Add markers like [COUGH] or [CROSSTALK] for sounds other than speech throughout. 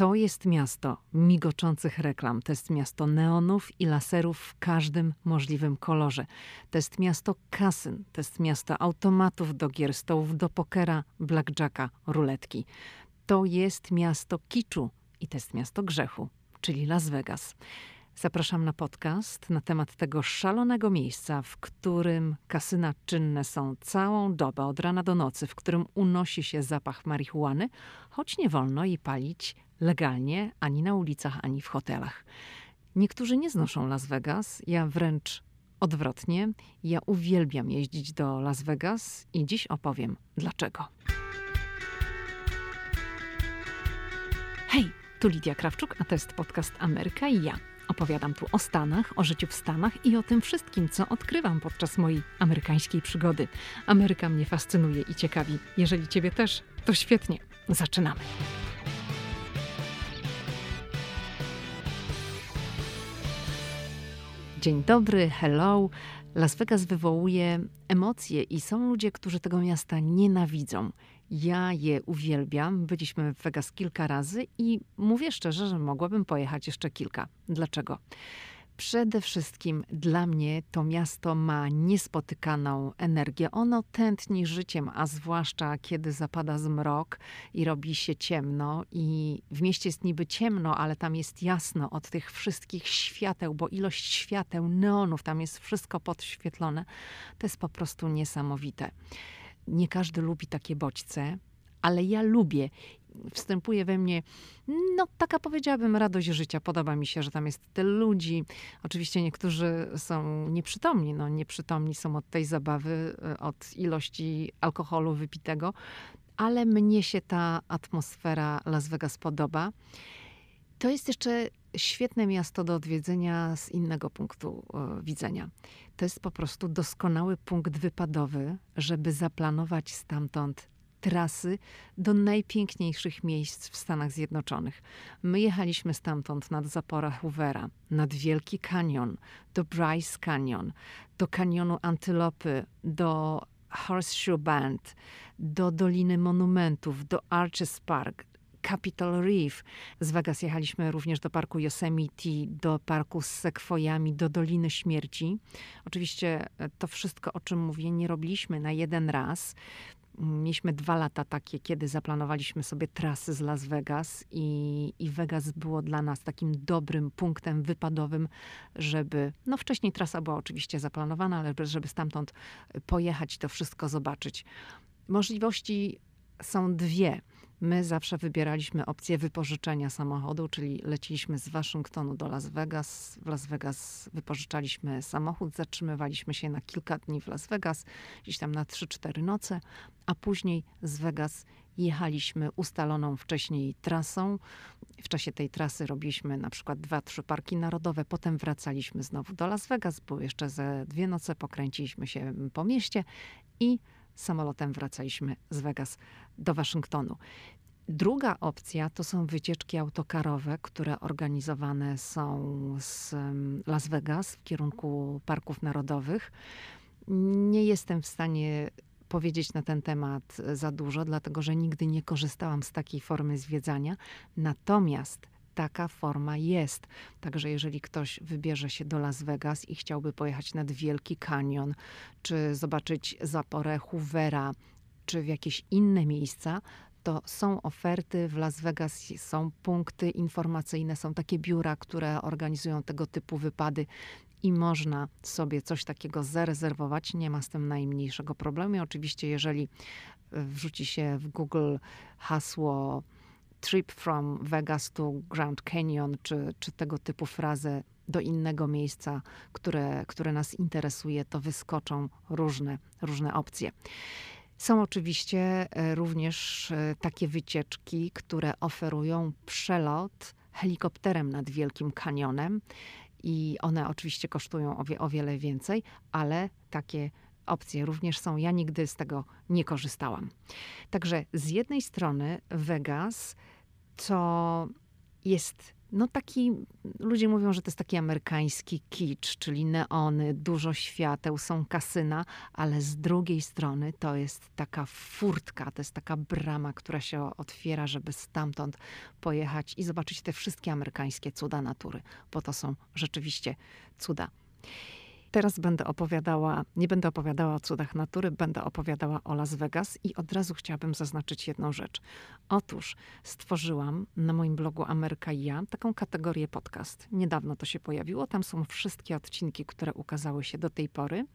To jest miasto migoczących reklam, to jest miasto neonów i laserów w każdym możliwym kolorze. To jest miasto kasyn, to jest miasto automatów do gier, stołów do pokera, blackjacka, ruletki. To jest miasto kiczu i to jest miasto grzechu, czyli Las Vegas. Zapraszam na podcast na temat tego szalonego miejsca, w którym kasyna czynne są całą dobę, od rana do nocy, w którym unosi się zapach marihuany, choć nie wolno jej palić legalnie ani na ulicach, ani w hotelach. Niektórzy nie znoszą Las Vegas, ja wręcz odwrotnie. Ja uwielbiam jeździć do Las Vegas i dziś opowiem dlaczego. Hej, tu Lidia Krawczuk, a to jest podcast Ameryka i ja. Opowiadam tu o Stanach, o życiu w Stanach i o tym wszystkim, co odkrywam podczas mojej amerykańskiej przygody. Ameryka mnie fascynuje i ciekawi. Jeżeli Ciebie też, to świetnie. Zaczynamy. Dzień dobry, hello. Las Vegas wywołuje emocje i są ludzie, którzy tego miasta nienawidzą. Ja je uwielbiam. Byliśmy w Vegas kilka razy i mówię szczerze, że mogłabym pojechać jeszcze kilka. Dlaczego? Przede wszystkim dla mnie to miasto ma niespotykaną energię. Ono tętni życiem, a zwłaszcza kiedy zapada zmrok i robi się ciemno. I w mieście jest niby ciemno, ale tam jest jasno od tych wszystkich świateł, bo ilość świateł, neonów, tam jest wszystko podświetlone. To jest po prostu niesamowite. Nie każdy lubi takie bodźce, ale ja lubię. Wstępuje we mnie, no taka powiedziałabym, radość życia. Podoba mi się, że tam jest tyle ludzi. Oczywiście niektórzy są nieprzytomni. No, nieprzytomni są od tej zabawy, e, od ilości alkoholu wypitego, ale mnie się ta atmosfera Las Vegas podoba. To jest jeszcze świetne miasto do odwiedzenia z innego punktu e, widzenia. To jest po prostu doskonały punkt wypadowy, żeby zaplanować stamtąd trasy do najpiękniejszych miejsc w Stanach Zjednoczonych. My jechaliśmy stamtąd nad zaporę Hoovera, nad Wielki Kanion, do Bryce Canyon, do kanionu Antylopy, do Horseshoe Bend, do Doliny Monumentów, do Arches Park, Capitol Reef. Z Vegas jechaliśmy również do parku Yosemite, do parku z sekwojami, do Doliny Śmierci. Oczywiście e, to wszystko, o czym mówię, nie robiliśmy na jeden raz. Mieliśmy dwa lata takie, kiedy zaplanowaliśmy sobie trasy z Las Vegas i, i Vegas było dla nas takim dobrym punktem wypadowym, żeby, no wcześniej trasa była oczywiście zaplanowana, ale żeby stamtąd pojechać, to wszystko zobaczyć. Możliwości są dwie. My zawsze wybieraliśmy opcję wypożyczenia samochodu, czyli leciliśmy z Waszyngtonu do Las Vegas. W Las Vegas wypożyczaliśmy samochód, zatrzymywaliśmy się na kilka dni w Las Vegas, gdzieś tam na 3-4 noce, a później z Vegas jechaliśmy ustaloną wcześniej trasą. W czasie tej trasy robiliśmy na przykład dwa, trzy parki narodowe, potem wracaliśmy znowu do Las Vegas, bo jeszcze ze dwie noce pokręciliśmy się po mieście i samolotem wracaliśmy z Vegas do Waszyngtonu. Druga opcja to są wycieczki autokarowe, które organizowane są z Las Vegas w kierunku parków narodowych. Nie jestem w stanie powiedzieć na ten temat za dużo, dlatego że nigdy nie korzystałam z takiej formy zwiedzania. Natomiast taka forma jest. Także jeżeli ktoś wybierze się do Las Vegas i chciałby pojechać nad Wielki Kanion, czy zobaczyć zaporę Hoovera, czy w jakieś inne miejsca, to są oferty w Las Vegas, są punkty informacyjne, są takie biura, które organizują tego typu wypady i można sobie coś takiego zarezerwować. Nie ma z tym najmniejszego problemu. I oczywiście, jeżeli wrzuci się w Google hasło trip from Vegas to Grand Canyon, czy, czy tego typu frazę do innego miejsca, które, które nas interesuje, to wyskoczą różne, różne opcje. Są oczywiście e, również e, takie wycieczki, które oferują przelot helikopterem nad Wielkim Kanionem i one oczywiście kosztują o, wie, o wiele więcej, ale takie opcje również są. Ja nigdy z tego nie korzystałam. Także z jednej strony Vegas to jest no taki, ludzie mówią, że to jest taki amerykański kicz, czyli neony, dużo świateł, są kasyna, ale z drugiej strony to jest taka furtka, to jest taka brama, która się otwiera, żeby stamtąd pojechać i zobaczyć te wszystkie amerykańskie cuda natury, bo to są rzeczywiście cuda. Teraz będę opowiadała, nie będę opowiadała o cudach natury, będę opowiadała o Las Vegas i od razu chciałabym zaznaczyć jedną rzecz. Otóż stworzyłam na moim blogu Ameryka i ja taką kategorię podcast. Niedawno to się pojawiło, tam są wszystkie odcinki, które ukazały się do tej pory.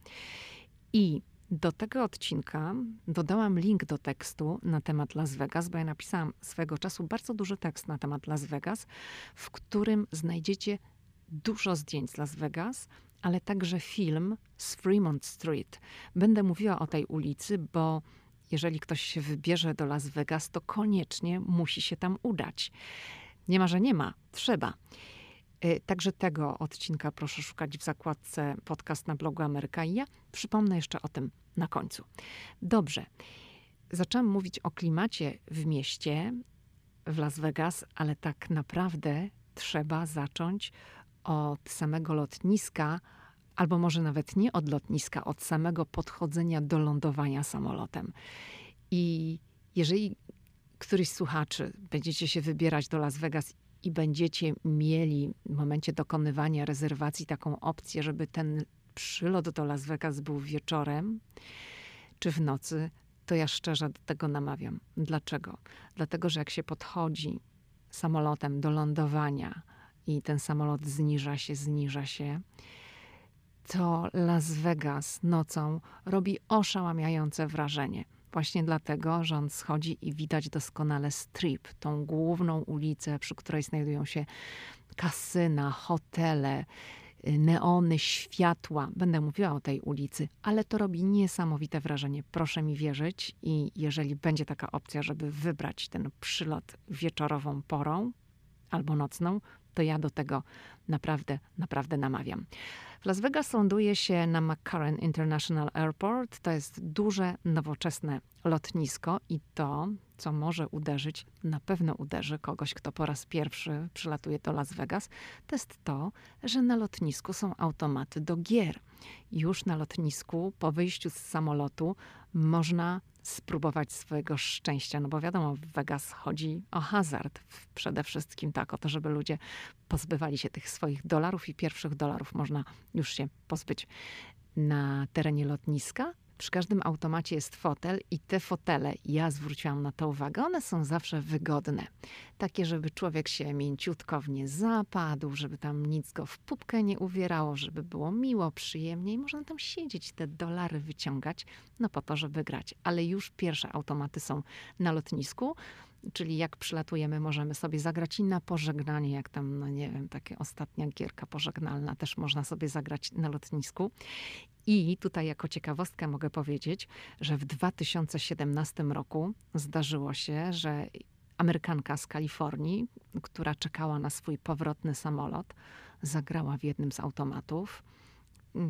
I do tego odcinka dodałam link do tekstu na temat Las Vegas, bo ja napisałam swego czasu bardzo duży tekst na temat Las Vegas, w którym znajdziecie dużo zdjęć z Las Vegas, ale także film z Fremont Street. Będę mówiła o tej ulicy, bo jeżeli ktoś się wybierze do Las Vegas, to koniecznie musi się tam udać. Nie ma, że nie ma, trzeba. Y, także tego odcinka proszę szukać w zakładce podcast na blogu Ameryka i ja. Przypomnę jeszcze o tym na końcu. Dobrze. Zaczęłam mówić o klimacie w mieście, w Las Vegas, ale tak naprawdę trzeba zacząć od samego lotniska, albo może nawet nie od lotniska, od samego podchodzenia do lądowania samolotem. I jeżeli któryś z słuchaczy będziecie się wybierać do Las Vegas i będziecie mieli w momencie dokonywania rezerwacji taką opcję, żeby ten przylot do Las Vegas był wieczorem czy w nocy, to ja szczerze do tego namawiam. Dlaczego? Dlatego, że jak się podchodzi samolotem do lądowania, i ten samolot zniża się, zniża się, to Las Vegas nocą robi oszałamiające wrażenie. Właśnie dlatego, że on schodzi i widać doskonale Strip, tą główną ulicę, przy której znajdują się kasyna, hotele, neony, światła. Będę mówiła o tej ulicy, ale to robi niesamowite wrażenie. Proszę mi wierzyć i jeżeli będzie taka opcja, żeby wybrać ten przylot wieczorową porą albo nocną, to ja do tego naprawdę, naprawdę namawiam. W Las Vegas ląduje się na McCarran International Airport. To jest duże, nowoczesne lotnisko i to, co może uderzyć, na pewno uderzy kogoś, kto po raz pierwszy przylatuje do Las Vegas, to jest to, że na lotnisku są automaty do gier. Już na lotnisku, po wyjściu z samolotu, można spróbować swojego szczęścia, no bo wiadomo, w Vegas chodzi o hazard. Przede wszystkim tak, o to, żeby ludzie pozbywali się tych swoich dolarów i pierwszych dolarów można już się pozbyć na terenie lotniska. Przy każdym automacie jest fotel i te fotele, ja zwróciłam na to uwagę, one są zawsze wygodne. Takie, żeby człowiek się mięciutko w nie zapadł, żeby tam nic go w pupkę nie uwierało, żeby było miło, przyjemnie i można tam siedzieć, te dolary wyciągać, no po to, żeby grać. Ale już pierwsze automaty są na lotnisku, czyli jak przylatujemy, możemy sobie zagrać i na pożegnanie, jak tam, no nie wiem, takie ostatnia gierka pożegnalna też można sobie zagrać na lotnisku. I tutaj jako ciekawostkę mogę powiedzieć, że w 2017 roku zdarzyło się, że Amerykanka z Kalifornii, która czekała na swój powrotny samolot, zagrała w jednym z automatów.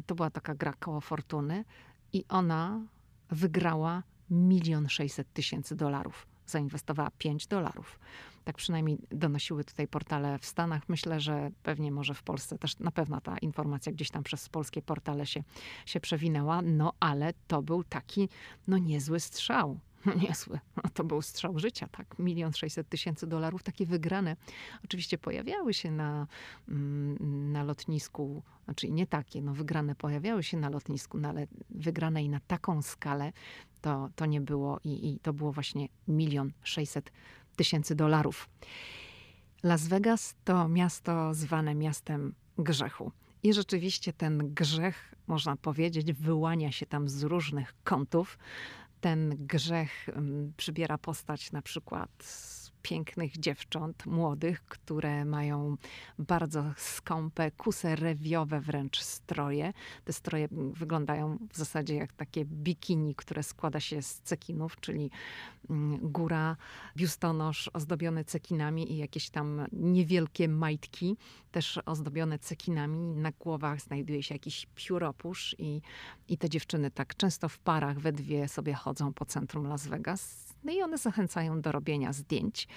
To była taka gra koło fortuny i ona wygrała milion sześćset tysięcy dolarów zainwestowała 5 dolarów. Tak przynajmniej donosiły tutaj portale w Stanach. Myślę, że pewnie może w Polsce też na pewno ta informacja gdzieś tam przez polskie portale się, się przewinęła. No ale to był taki no niezły strzał. [LAUGHS] Niezły. To był strzał życia, tak? Milion sześćset tysięcy dolarów, takie wygrane. Oczywiście pojawiały się na, mm, na lotnisku, znaczy nie takie, no wygrane pojawiały się na lotnisku, no ale wygrane i na taką skalę to, to nie było i, i to było właśnie milion sześćset tysięcy dolarów. Las Vegas to miasto zwane miastem grzechu. I rzeczywiście ten grzech, można powiedzieć, wyłania się tam z różnych kątów. Ten grzech przybiera postać na przykład pięknych dziewcząt, młodych, które mają bardzo skąpe, kuserewiowe wręcz stroje. Te stroje wyglądają w zasadzie jak takie bikini, które składa się z cekinów, czyli góra, biustonosz ozdobiony cekinami i jakieś tam niewielkie majtki, też ozdobione cekinami. Na głowach znajduje się jakiś pióropusz i, i te dziewczyny tak często w parach we dwie sobie chodzą po centrum Las Vegas No i one zachęcają do robienia zdjęć.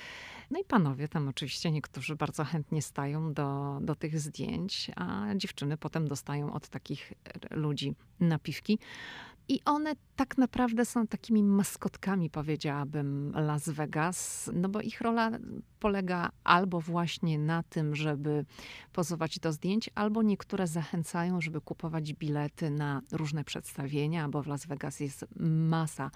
No i panowie tam oczywiście niektórzy bardzo chętnie stają do, do tych zdjęć, a dziewczyny potem dostają od takich ludzi napiwki. I one tak naprawdę są takimi maskotkami, powiedziałabym, Las Vegas, no bo ich rola polega albo właśnie na tym, żeby pozować do zdjęć, albo niektóre zachęcają, żeby kupować bilety na różne przedstawienia, bo w Las Vegas jest masa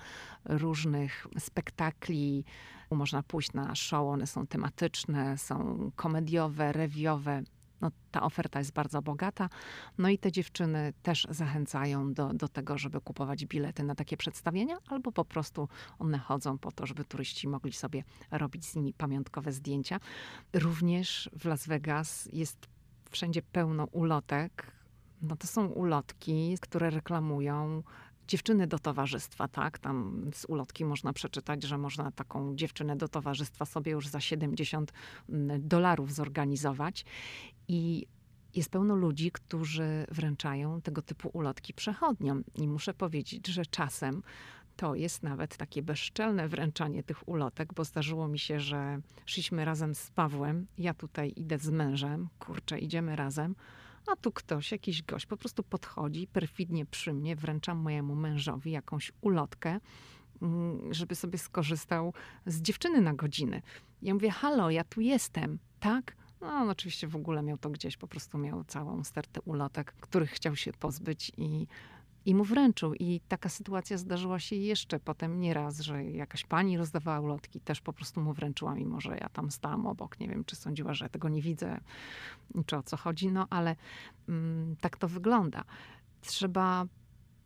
różnych spektakli. Można pójść na show, one są tematyczne, są komediowe, rewiowe no, ta oferta jest bardzo bogata. No i te dziewczyny też zachęcają do, do tego, żeby kupować bilety na takie przedstawienia, albo po prostu one chodzą po to, żeby turyści mogli sobie robić z nimi pamiątkowe zdjęcia. Również w Las Vegas jest wszędzie pełno ulotek. No to są ulotki, które reklamują dziewczyny do towarzystwa, tak? Tam z ulotki można przeczytać, że można taką dziewczynę do towarzystwa sobie już za 70 mm, dolarów zorganizować. I jest pełno ludzi, którzy wręczają tego typu ulotki przechodniom. I muszę powiedzieć, że czasem to jest nawet takie bezczelne wręczanie tych ulotek, bo zdarzyło mi się, że szliśmy razem z Pawłem. Ja tutaj idę z mężem, kurczę, idziemy razem a tu ktoś, jakiś gość po prostu podchodzi perfidnie przy mnie, wręczam mojemu mężowi jakąś ulotkę, mm, żeby sobie skorzystał z dziewczyny na godziny. Ja mówię, halo, ja tu jestem, tak? No, on oczywiście w ogóle miał to gdzieś, po prostu miał całą stertę ulotek, których chciał się pozbyć i i mu wręczył. I taka sytuacja zdarzyła się jeszcze potem nieraz, że jakaś pani rozdawała ulotki, też po prostu mu wręczyła, mimo że ja tam stałam obok. Nie wiem, czy sądziła, że tego nie widzę, czy o co chodzi, no ale mm, tak to wygląda. Trzeba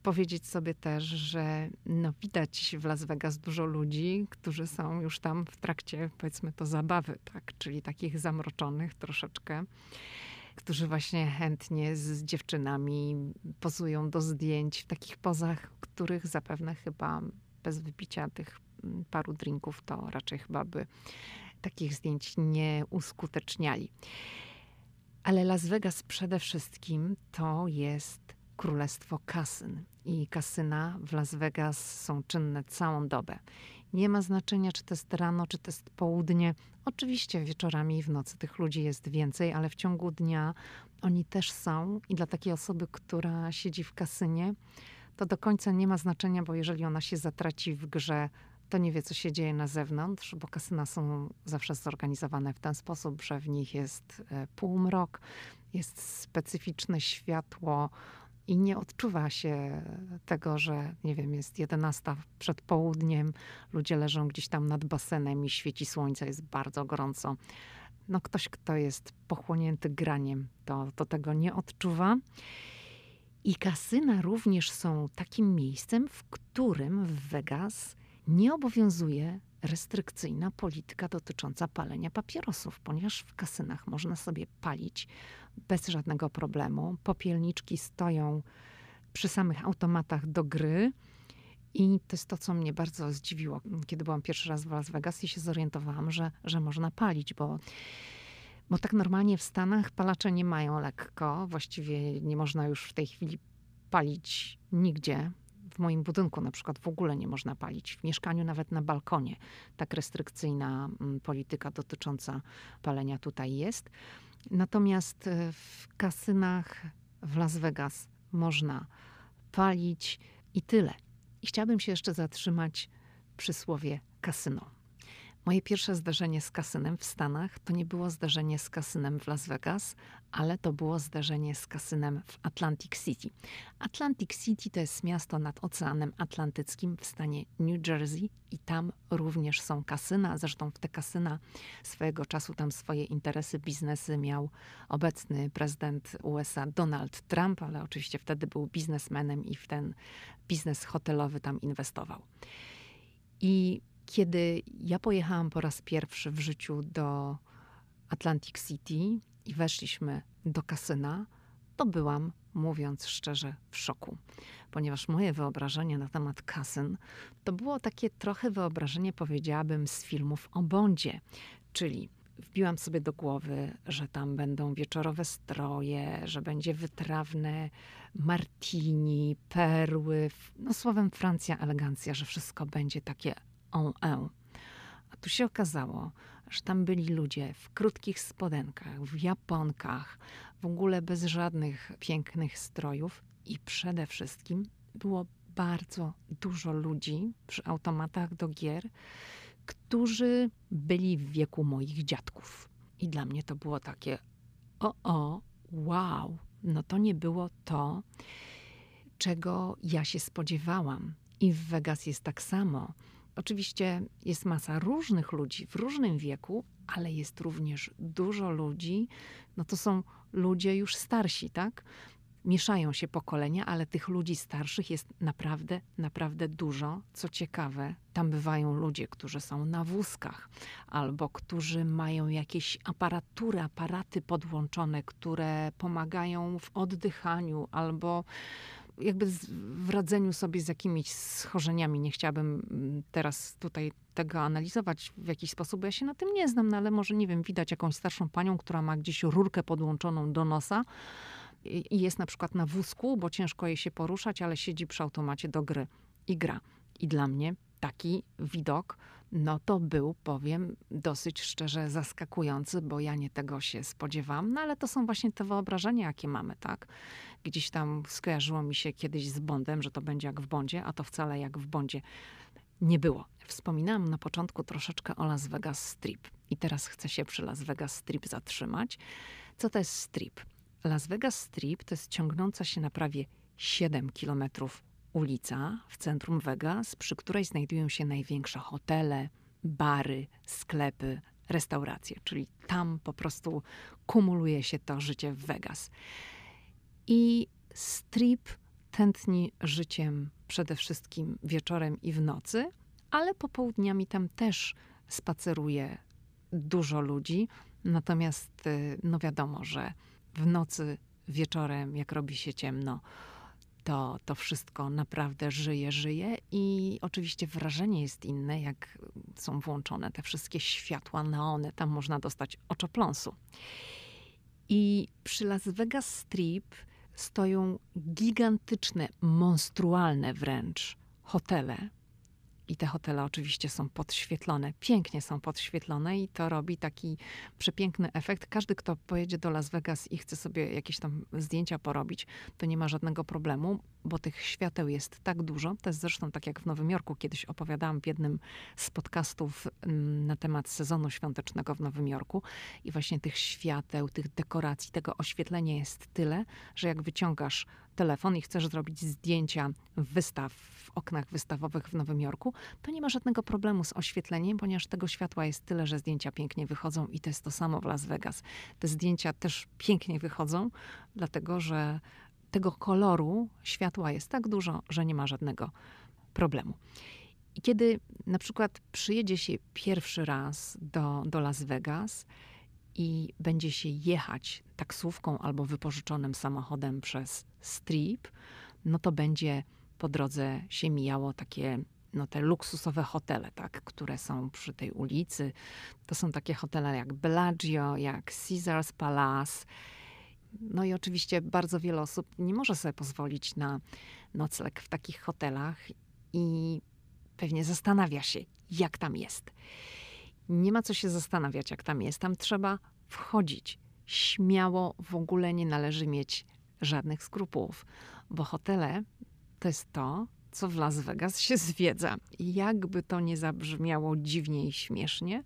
powiedzieć sobie też, że no, widać w Las Vegas dużo ludzi, którzy są już tam w trakcie, powiedzmy to, zabawy, tak? czyli takich zamroczonych troszeczkę którzy właśnie chętnie z dziewczynami pozują do zdjęć w takich pozach, których zapewne chyba bez wypicia tych mm, paru drinków to raczej chyba by takich zdjęć nie uskuteczniali. Ale Las Vegas przede wszystkim to jest królestwo kasyn. I kasyna w Las Vegas są czynne całą dobę. Nie ma znaczenia, czy to jest rano, czy to jest południe. Oczywiście wieczorami i w nocy tych ludzi jest więcej, ale w ciągu dnia oni też są. I dla takiej osoby, która siedzi w kasynie, to do końca nie ma znaczenia, bo jeżeli ona się zatraci w grze, to nie wie, co się dzieje na zewnątrz, bo kasyna są zawsze zorganizowane w ten sposób, że w nich jest e, półmrok, jest specyficzne światło, i nie odczuwa się tego, że nie wiem, jest 11 przed południem, ludzie leżą gdzieś tam nad basenem i świeci słońce, jest bardzo gorąco. No ktoś, kto jest pochłonięty graniem, to, to tego nie odczuwa. I kasyna również są takim miejscem, w którym w Vegas nie obowiązuje restrykcyjna polityka dotycząca palenia papierosów, ponieważ w kasynach można sobie palić bez żadnego problemu. Popielniczki stoją przy samych automatach do gry. I to jest to, co mnie bardzo zdziwiło, kiedy byłam pierwszy raz w Las Vegas i się zorientowałam, że, że można palić, bo, bo tak normalnie w Stanach palacze nie mają lekko. Właściwie nie można już w tej chwili palić nigdzie. W moim budynku na przykład w ogóle nie można palić. W mieszkaniu nawet na balkonie. Tak restrykcyjna mm, polityka dotycząca palenia tutaj jest. Natomiast e, w kasynach w Las Vegas można palić i tyle. I chciałabym się jeszcze zatrzymać przy słowie kasyno. Moje pierwsze zdarzenie z kasynem w Stanach to nie było zdarzenie z kasynem w Las Vegas, ale to było zdarzenie z kasynem w Atlantic City. Atlantic City to jest miasto nad Oceanem Atlantyckim w stanie New Jersey i tam również są kasyna. Zresztą w te kasyna swojego czasu tam swoje interesy, biznesy miał obecny prezydent USA Donald Trump, ale oczywiście wtedy był biznesmenem i w ten biznes hotelowy tam inwestował. I kiedy ja pojechałam po raz pierwszy w życiu do Atlantic City i weszliśmy do kasyna, to byłam, mówiąc szczerze, w szoku, ponieważ moje wyobrażenie na temat kasyn to było takie trochę wyobrażenie, powiedziałabym, z filmów o Bondzie, czyli wbiłam sobie do głowy, że tam będą wieczorowe stroje, że będzie wytrawne martini, perły, no słowem Francja elegancja, że wszystko będzie takie on e. A tu się okazało, że tam byli ludzie w krótkich spodenkach, w japonkach, w ogóle bez żadnych pięknych strojów i przede wszystkim było bardzo dużo ludzi przy automatach do gier, którzy byli w wieku moich dziadków. I dla mnie to było takie: o, o, wow, no to nie było to, czego ja się spodziewałam. I w Vegas jest tak samo. Oczywiście jest masa różnych ludzi w różnym wieku, ale jest również dużo ludzi, no to są ludzie już starsi, tak? mieszają się pokolenia, ale tych ludzi starszych jest naprawdę, naprawdę dużo. Co ciekawe, tam bywają ludzie, którzy są na wózkach albo którzy mają jakieś aparatury, aparaty podłączone, które pomagają w oddychaniu albo jakby w radzeniu sobie z jakimiś schorzeniami. Nie chciałabym mm, teraz tutaj tego analizować w jakiś sposób, bo ja się na tym nie znam, no ale może, nie wiem, widać jakąś starszą panią, która ma gdzieś rurkę podłączoną do nosa i jest na przykład na wózku, bo ciężko jej się poruszać, ale siedzi przy automacie do gry i gra. I dla mnie taki widok, no to był, powiem, dosyć szczerze zaskakujący, bo ja nie tego się spodziewałam, no ale to są właśnie te wyobrażenia, jakie mamy, tak? Gdzieś tam skojarzyło mi się kiedyś z Bondem, że to będzie jak w Bondzie, a to wcale jak w Bondzie nie było. Wspominałam na początku troszeczkę o Las Vegas Strip i teraz chcę się przy Las Vegas Strip zatrzymać. Co to jest strip? Las Vegas Strip to jest ciągnąca się na prawie 7 kilometrów ulica w centrum Vegas, przy której znajdują się największe hotele, bary, sklepy, restauracje, czyli tam po prostu kumuluje się to życie w Vegas. I strip tętni życiem przede wszystkim wieczorem i w nocy, ale popołudniami tam też spaceruje dużo ludzi. Natomiast, y, no wiadomo, że w nocy, wieczorem, jak robi się ciemno, to, to wszystko naprawdę żyje, żyje i oczywiście wrażenie jest inne, jak są włączone te wszystkie światła, neony, tam można dostać oczopląsu. I przy Las Vegas Strip stoją gigantyczne, monstrualne wręcz hotele, i te hotele oczywiście są podświetlone, pięknie są podświetlone i to robi taki przepiękny efekt. Każdy, kto pojedzie do Las Vegas i chce sobie jakieś tam zdjęcia porobić, to nie ma żadnego problemu, bo tych świateł jest tak dużo. To jest zresztą tak jak w Nowym Jorku. Kiedyś opowiadałam w jednym z podcastów mm, na temat sezonu świątecznego w Nowym Jorku i właśnie tych świateł, tych dekoracji, tego oświetlenia jest tyle, że jak wyciągasz telefon i chcesz zrobić zdjęcia wystaw w oknach wystawowych w Nowym Jorku, to nie ma żadnego problemu z oświetleniem, ponieważ tego światła jest tyle, że zdjęcia pięknie wychodzą i to jest to samo w Las Vegas. Te zdjęcia też pięknie wychodzą, dlatego że tego koloru światła jest tak dużo, że nie ma żadnego problemu. I kiedy na przykład przyjedzie się pierwszy raz do, do Las Vegas i będzie się jechać taksówką albo wypożyczonym samochodem przez strip, no to będzie po drodze się mijało takie no te luksusowe hotele, tak, które są przy tej ulicy. To są takie hotele jak Bellagio, jak Caesars Palace. No i oczywiście bardzo wiele osób nie może sobie pozwolić na nocleg w takich hotelach i pewnie zastanawia się, jak tam jest. Nie ma co się zastanawiać, jak tam jest. Tam trzeba wchodzić. Śmiało w ogóle nie należy mieć żadnych skrupułów, bo hotele to jest to, co w Las Vegas się [LAUGHS] zwiedza. I jakby to nie zabrzmiało dziwnie i śmiesznie,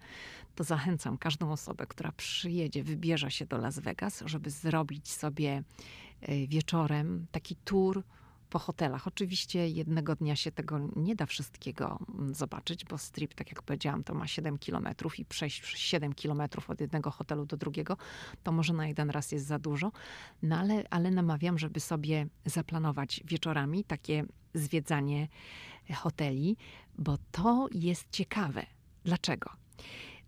to zachęcam każdą osobę, która przyjedzie, wybierze się do Las Vegas, żeby zrobić sobie e, wieczorem taki tour po hotelach. Oczywiście jednego dnia się tego nie da wszystkiego mm, zobaczyć, bo strip, tak jak powiedziałam, to ma 7 kilometrów i przejść 7 kilometrów od jednego hotelu do drugiego, to może na jeden raz jest za dużo. No ale, ale namawiam, żeby sobie zaplanować wieczorami takie zwiedzanie hoteli, bo to jest ciekawe. Dlaczego?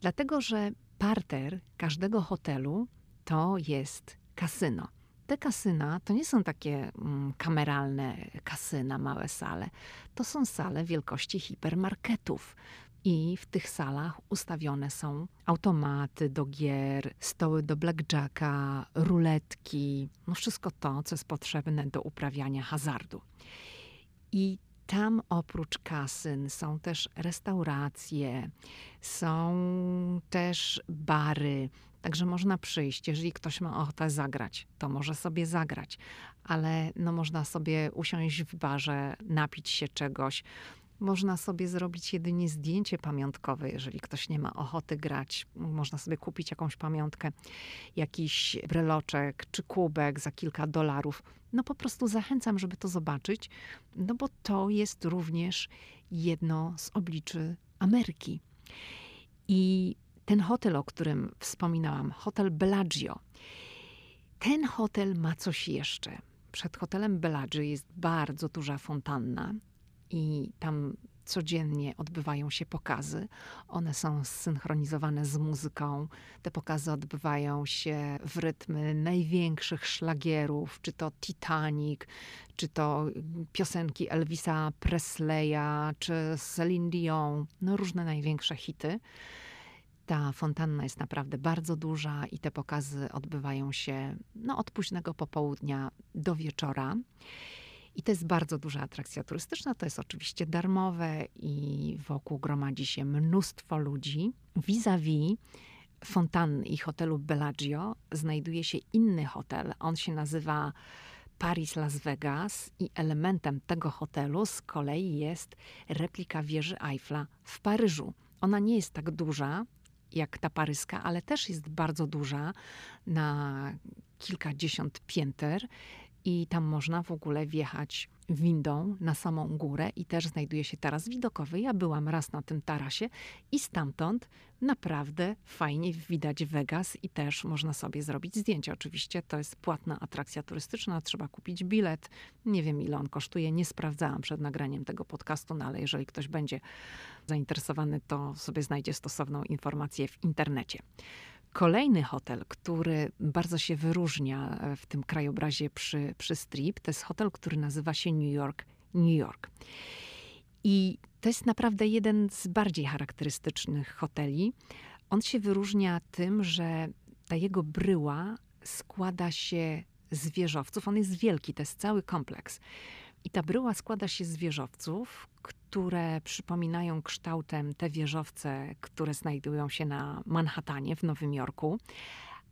Dlatego, że parter każdego hotelu to jest kasyno te kasyna to nie są takie mm, kameralne kasyna, małe sale. To są sale wielkości hipermarketów. I w tych salach ustawione są automaty do gier, stoły do blackjacka, ruletki, no wszystko to, co jest potrzebne do uprawiania hazardu. I tam oprócz kasyn są też restauracje, są też bary. Także można przyjść, jeżeli ktoś ma ochotę zagrać, to może sobie zagrać, ale no można sobie usiąść w barze, napić się czegoś. Można sobie zrobić jedynie zdjęcie pamiątkowe, jeżeli ktoś nie ma ochoty grać. Można sobie kupić jakąś pamiątkę, jakiś breloczek czy kubek za kilka dolarów. No po prostu zachęcam, żeby to zobaczyć, no bo to jest również jedno z obliczy Ameryki. I ten hotel, o którym wspominałam, hotel Bellagio, ten hotel ma coś jeszcze. Przed hotelem Bellagio jest bardzo duża fontanna i tam codziennie odbywają się pokazy. One są zsynchronizowane z muzyką. Te pokazy odbywają się w rytmy największych szlagierów, czy to Titanic, czy to piosenki Elvisa Presleya, czy Celine Dion, no różne największe hity. Ta fontanna jest naprawdę bardzo duża i te pokazy odbywają się no, od późnego popołudnia do wieczora. I to jest bardzo duża atrakcja turystyczna. To jest oczywiście darmowe i wokół gromadzi się mnóstwo ludzi. Vis-a-vis fontanny i hotelu Bellagio znajduje się inny hotel. On się nazywa Paris Las Vegas i elementem tego hotelu z kolei jest replika wieży Eiffla w Paryżu. Ona nie jest tak duża jak ta paryska, ale też jest bardzo duża na kilkadziesiąt pięter i tam można w ogóle wjechać windą na samą górę i też znajduje się taras widokowy. Ja byłam raz na tym tarasie i stamtąd naprawdę fajnie widać Vegas i też można sobie zrobić zdjęcie. Oczywiście to jest płatna atrakcja turystyczna, trzeba kupić bilet. Nie wiem ile on kosztuje, nie sprawdzałam przed nagraniem tego podcastu, no ale jeżeli ktoś będzie zainteresowany, to sobie znajdzie stosowną informację w internecie. Kolejny hotel, który bardzo się wyróżnia e, w tym krajobrazie przy, przy Strip, to jest hotel, który nazywa się New York, New York. I to jest naprawdę jeden z bardziej charakterystycznych hoteli. On się wyróżnia tym, że ta jego bryła składa się z wieżowców. On jest wielki, to jest cały kompleks. I ta bryła składa się z wieżowców, które przypominają kształtem te wieżowce, które znajdują się na Manhattanie w Nowym Jorku.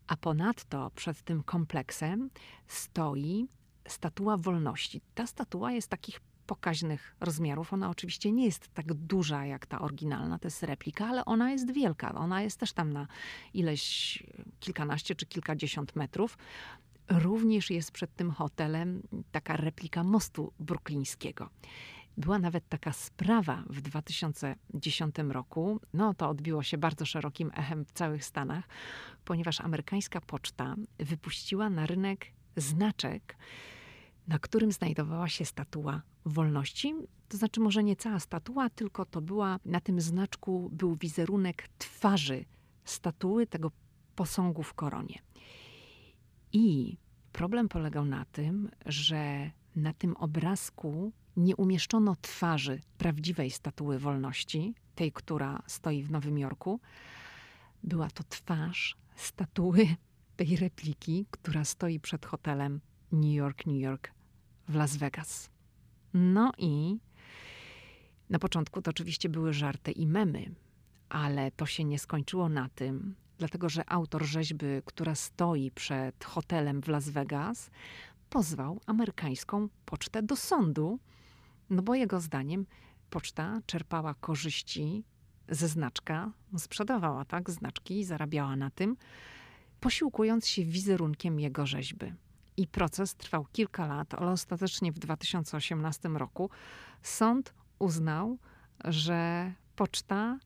A ponadto przed tym kompleksem stoi statua wolności. Ta statua jest takich pokaźnych rozmiarów. Ona oczywiście nie jest tak duża jak ta oryginalna, to jest replika, ale ona jest wielka. Ona jest też tam na ileś kilkanaście czy kilkadziesiąt metrów. Również jest przed tym hotelem taka replika mostu bruklińskiego. Była nawet taka sprawa w 2010 roku. No to odbiło się bardzo szerokim echem w całych Stanach, ponieważ amerykańska poczta wypuściła na rynek znaczek, na którym znajdowała się statua wolności. To znaczy, może nie cała statua, tylko to była, na tym znaczku był wizerunek twarzy statuły tego posągu w koronie. I problem polegał na tym, że na tym obrazku nie umieszczono twarzy prawdziwej statuły wolności, tej, która stoi w Nowym Jorku. Była to twarz statuły tej repliki, która stoi przed hotelem New York, New York w Las Vegas. No i na początku to oczywiście były żarty i memy, ale to się nie skończyło na tym, dlatego że autor rzeźby, która stoi przed hotelem w Las Vegas, pozwał amerykańską pocztę do sądu, no bo jego zdaniem poczta czerpała korzyści ze znaczka, sprzedawała tak znaczki i zarabiała na tym, posiłkując się wizerunkiem jego rzeźby. I proces trwał kilka lat, ale ostatecznie w 2018 roku sąd uznał, że poczta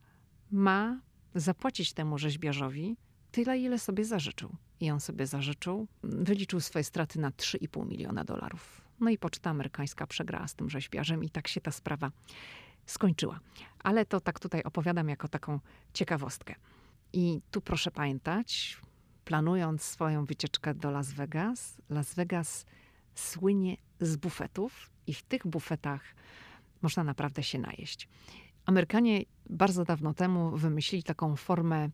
ma zapłacić temu rzeźbiarzowi tyle, ile sobie zażyczył. I on sobie zażyczył, wyliczył swoje straty na 3,5 miliona dolarów. No i poczta amerykańska przegrała z tym rzeźbiarzem i tak się ta sprawa skończyła. Ale to tak tutaj opowiadam jako taką ciekawostkę. I tu proszę pamiętać, planując swoją wycieczkę do Las Vegas, Las Vegas słynie z bufetów i w tych bufetach można naprawdę się najeść. Amerykanie bardzo dawno temu wymyślili taką formę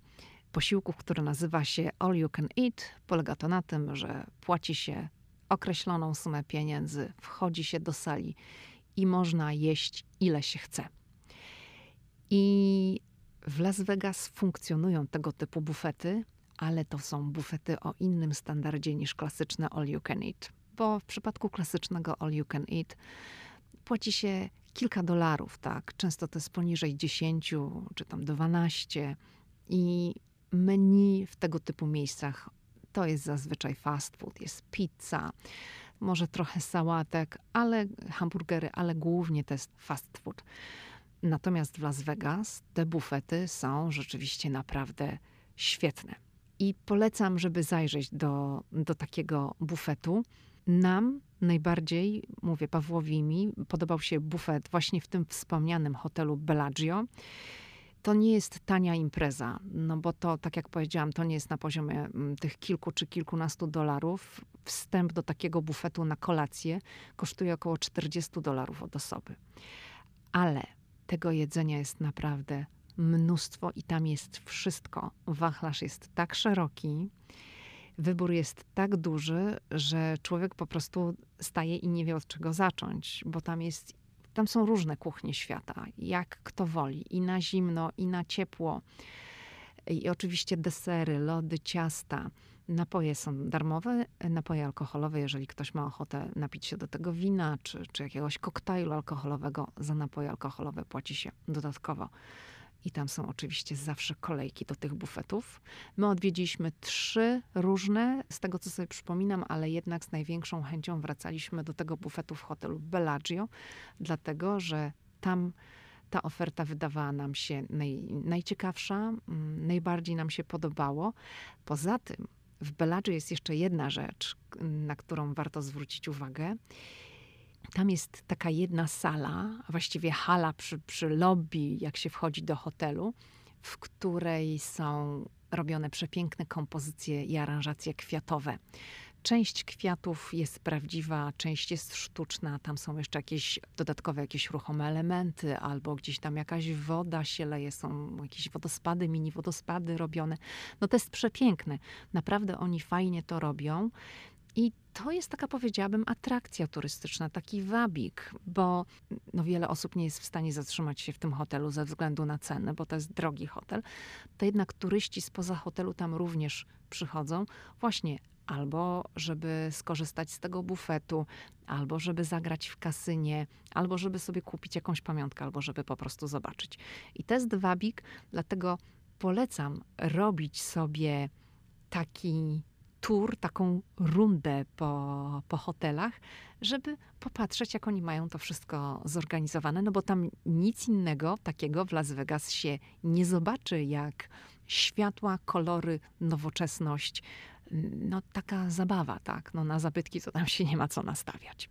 posiłków, która nazywa się All You Can Eat. Polega to na tym, że płaci się określoną sumę pieniędzy, wchodzi się do sali i można jeść ile się chce. I w Las Vegas funkcjonują tego typu bufety, ale to są bufety o innym standardzie niż klasyczne all you can eat. Bo w przypadku klasycznego all you can eat płaci się kilka dolarów, tak? Często to jest poniżej 10 czy tam 12 i menu w tego typu miejscach to jest zazwyczaj fast food, jest pizza, może trochę sałatek, ale hamburgery, ale głównie to jest fast food. Natomiast w Las Vegas te bufety są rzeczywiście naprawdę świetne. I polecam, żeby zajrzeć do, do takiego bufetu. Nam najbardziej, mówię Pawłowi mi, podobał się bufet właśnie w tym wspomnianym hotelu Bellagio. To nie jest tania impreza, no bo to, tak jak powiedziałam, to nie jest na poziomie mm, tych kilku czy kilkunastu dolarów. Wstęp do takiego bufetu na kolację kosztuje około 40 dolarów od osoby. Ale tego jedzenia jest naprawdę mnóstwo i tam jest wszystko. Wachlarz jest tak szeroki, wybór jest tak duży, że człowiek po prostu staje i nie wie od czego zacząć, bo tam jest, tam są różne kuchnie świata, jak kto woli, i na zimno, i na ciepło. I oczywiście desery, lody, ciasta. Napoje są darmowe, napoje alkoholowe, jeżeli ktoś ma ochotę napić się do tego wina czy, czy jakiegoś koktajlu alkoholowego, za napoje alkoholowe płaci się dodatkowo. I tam są oczywiście zawsze kolejki do tych bufetów. My odwiedziliśmy trzy różne, z tego co sobie przypominam, ale jednak z największą chęcią wracaliśmy do tego bufetu w hotelu Bellagio, dlatego że tam ta oferta wydawała nam się naj, najciekawsza, mm, najbardziej nam się podobało. Poza tym w Bellagio jest jeszcze jedna rzecz, na którą warto zwrócić uwagę. Tam jest taka jedna sala, właściwie hala przy, przy lobby, jak się wchodzi do hotelu, w której są robione przepiękne kompozycje i aranżacje kwiatowe. Część kwiatów jest prawdziwa, część jest sztuczna. Tam są jeszcze jakieś dodatkowe, jakieś ruchome elementy, albo gdzieś tam jakaś woda się leje, są jakieś wodospady, mini wodospady robione. No to jest przepiękne. Naprawdę oni fajnie to robią. I to jest taka, powiedziałabym, atrakcja turystyczna, taki wabik, bo no, wiele osób nie jest w stanie zatrzymać się w tym hotelu ze względu na cenę, bo to jest drogi hotel. To jednak turyści spoza hotelu tam również przychodzą, właśnie albo żeby skorzystać z tego bufetu, albo żeby zagrać w kasynie, albo żeby sobie kupić jakąś pamiątkę, albo żeby po prostu zobaczyć. I to jest wabik, dlatego polecam robić sobie taki tour, taką rundę po, po hotelach, żeby popatrzeć, jak oni mają to wszystko zorganizowane, no bo tam nic innego takiego w Las Vegas się nie zobaczy, jak światła, kolory, nowoczesność. No taka zabawa, tak? No na zabytki to tam się nie ma co nastawiać.